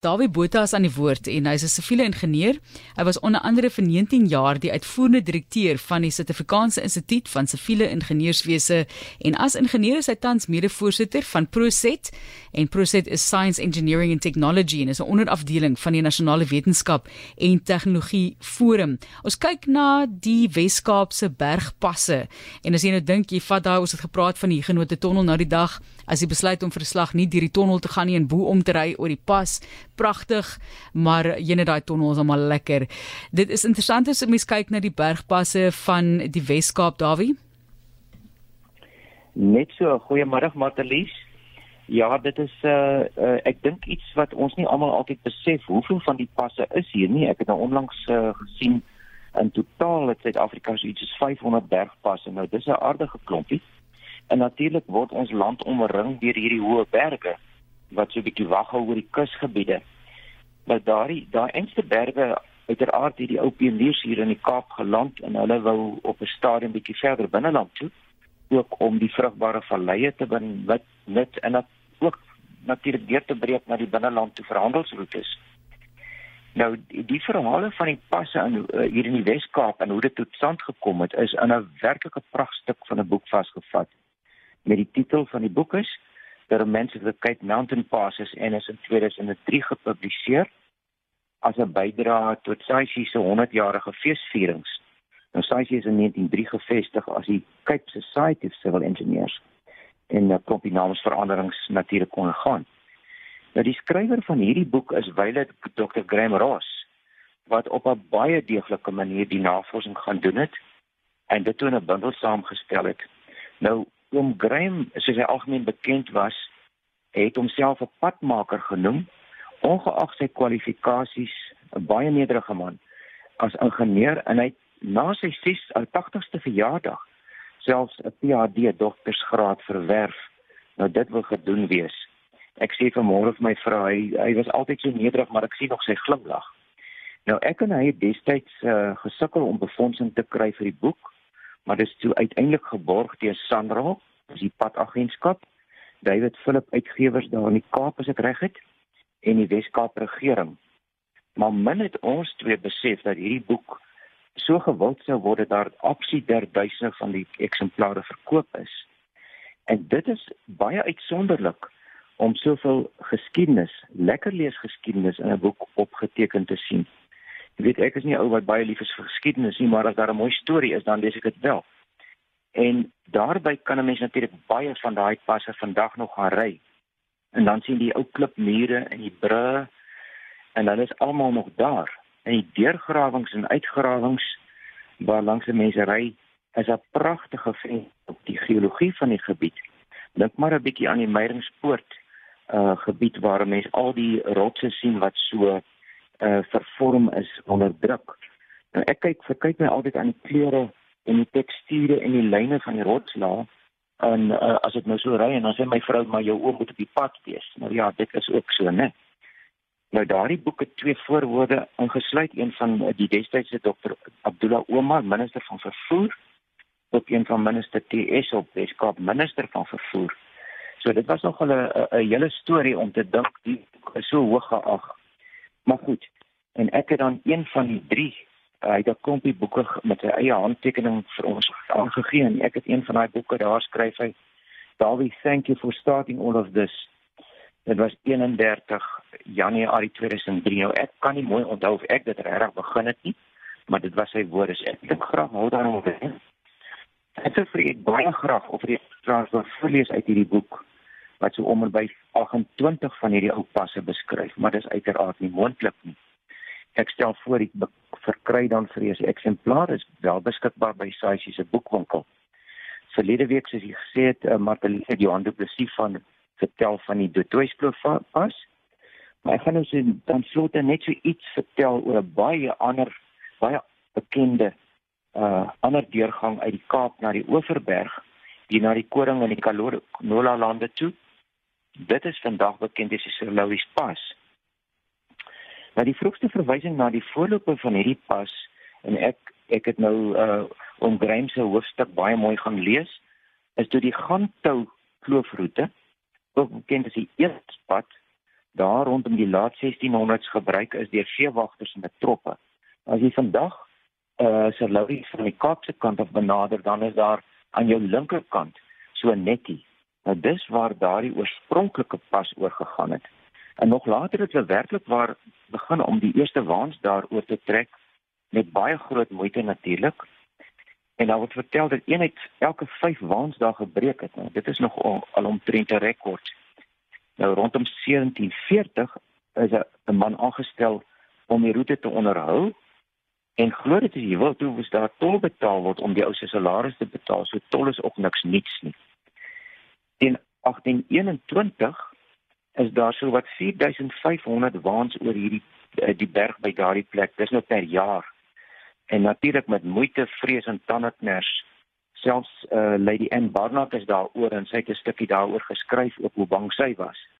Dawie Botha is aan die woord en hy's 'n siviele ingenieur. Hy was onder andere vir 19 jaar die uitvoerende direkteur van die Suid-Afrikaanse Instituut van Siviele Ingenieurswese en as ingenieur is hy tans mede-voorsitter van Proset en Proset is Science Engineering and Technology en is 'n onderafdeling van die Nasionale Wetenskap en Tegnologie Forum. Ons kyk na die Wes-Kaapse bergpasse en as jy nou dink jy vat daai ons het gepraat van die genote tonnel nou die dag as jy besluit om vir 'n slag nie deur die tonnel te gaan nie en bo om te ry oor die pas pragtig, maar jene daai tonnel is almal lekker. Dit is interessant as mens kyk na die bergpasse van die Wes-Kaap, Dawie. Net so, goeiemôre Matelies. Ja, dit is uh, uh ek dink iets wat ons nie almal altyd besef hoeveel van die passe is hier nie. Ek het nou onlangs uh, gesien in totaal het Suid-Afrika so iets soos 500 bergpasse. Nou dis 'n aardige klompie. En natuurlik word ons land omring deur hierdie hoë berge wat so 'n bietjie wag oor die kusgebiede. Maar daai daai enigste berge uiteraard het die ou pioniers hier in die Kaap geland en hulle wou op 'n stadium bietjie verder binneland toe ook om die vrugbare valleie te benut net en dat ook natuurlik deur te breek na die binneland toe vir handelsroetes. Nou die, die verhale van die passe in uh, hier in die Wes-Kaap en hoe dit tot stand gekom het is in 'n werklike pragtstuk van 'n boek vasgevat. Met die titel van die boek is The the Cape Mountain Passes en is in 2003 gepubliseer as 'n bydrae tot SAICI se 100-jarige feesvierings. Nou SAICI is in 1903 gevestig as die Cape Society of Civil Engineers en 'n kopie naamsveranderings natuurlik kon gaan. Nou die skrywer van hierdie boek is wyle Dr. Graham Ross wat op 'n baie deeglike manier die navorsing gaan doen het en dit toe 'n bundel saamgestel het. Nou oom Graham, soos hy algemeen bekend was, het homself 'n padmaker genoem, ongeag sy kwalifikasies, 'n baie nederige man as ingenieur en hy na sy 86ste verjaardag selfs 'n PhD doktorsgraad verwerf. Nou dit wil gedoen wees. Ek sê vanmôre vir my vrou, hy, hy was altyd so nederig, maar ek sien nog sy glimlag. Nou ek en hy het destyds uh, gesukkel om befondsing te kry vir die boek maar dit is toe uiteindelik geborg deur Sanra, dis die padagentskap, David Philip uitgewers daar in die Kaap as ek reg het en die Wes-Kaap regering. Maar min het ons twee besef dat hierdie boek so gewild sou word dat daar opsie der duisende van die eksemplare verkoop is. En dit is baie uitsonderlik om soveel geskiedenis, lekker lees geskiedenis in 'n boek opgeteken te sien. Jy weet ek is nie ou wat baie lief is vir geskiedenis nie, maar as daar 'n mooi storie is, dan lees ek dit wel. En daarby kan 'n mens natuurlik baie van daai passe vandag nog gaan ry. En dan sien die ou klipmure en die brûe en dan is almal nog daar. En die deurgrawings en uitgrawings waar langs die mense ry, is 'n pragtige vind op die geologie van die gebied. Dink maar 'n bietjie aan die Meiringspoort uh gebied waar mense al die rotse sien wat so uh vervorm is onder druk. Nou ek kyk verkyk my altyd aan die kleure en die teksture en die lyne van die rotslaag en uh, as ek nou so ry en dan sê my vrou maar jou oë moet op die pad wees. Nou ja, dit is ook so, né? Nou daardie boek het twee voorwoorde ingesluit, een van die destydse dokter Abdullah Omar, minister van vervoer, ook een van minister TS op Weskaap, minister van vervoer. So dit was nog 'n 'n hele storie om te dink die so hoog geag Maar goed. En ek het dan een van die drie uh, hy het 'n klompie boeke met sy eie handtekening vir ons aangegee en ek het een van daai boeke daar skryf hy Dawie thank you for starting all of this. Dit was 31 Januarie 2003. Nou ek kan nie mooi onthou of ek dit regtig begin het nie, maar dit was sy woorde. Ek dink graag hou daaroor. Ek sou vir ek baie graag of die trans wil voorlees uit hierdie boek wat so om en by 28 van hierdie ou passe beskryf, maar dis uiteraard nie moontlik nie. Ek stel voor ek verkry dan vir julle 'n eksemplaar is wel beskikbaar by SAICI se boekwinkel. Verlede week soos jy gesê het, uh, Martelie het Johan Du Plessis van vertel van die Dotoiskloof pas. Maar ek gaan nou so dan slotte net so iets vertel oor 'n baie ander baie bekende uh ander deurgang uit die Kaap na die Oeverberg, die na die Koring en die Kalola lande toe. Dit is vandag bekend as die Sir Louis Pas. Nou die vroegste verwysing na die voorloper van hierdie pas en ek ek het nou uh om Graham se hoofstuk baie mooi gaan lees is toe die Gantou kloofroete ook bekend as die Eerspad daar rondom die laat 1600s gebruik is deur veewagters en troppe. As jy vandag uh Sir Louis van die Kaapse kant af benader, dan is daar aan jou linkerkant so netjie. Nou dis waar daardie oorspronklike pas oorgegaan het. En nog later het hulle werklik waar begin om die eerste waans daaroor te trek met baie groot moeite natuurlik. En daar word vertel dat een uit elke 5 waans daar gebreek het. Nou, dit is nog al, al omtrent 'n rekord. Nou rondom 1740 is 'n man aangestel om die roete te onderhou en glo dit is jy wil toe was daar tol betaal word om die ou se salaris te betaal. So tol is ook niks niets nie. In 1821 is daar so wat 4500 waans oor hierdie eh, die berg by daardie plek. Dis nou per jaar. En natuurlik met moeite, vrees en tandekners. Selfs uh, Lady Anne Barnard is daaroor en sy het 'n stukkie daaroor geskryf op hoe bang sy was.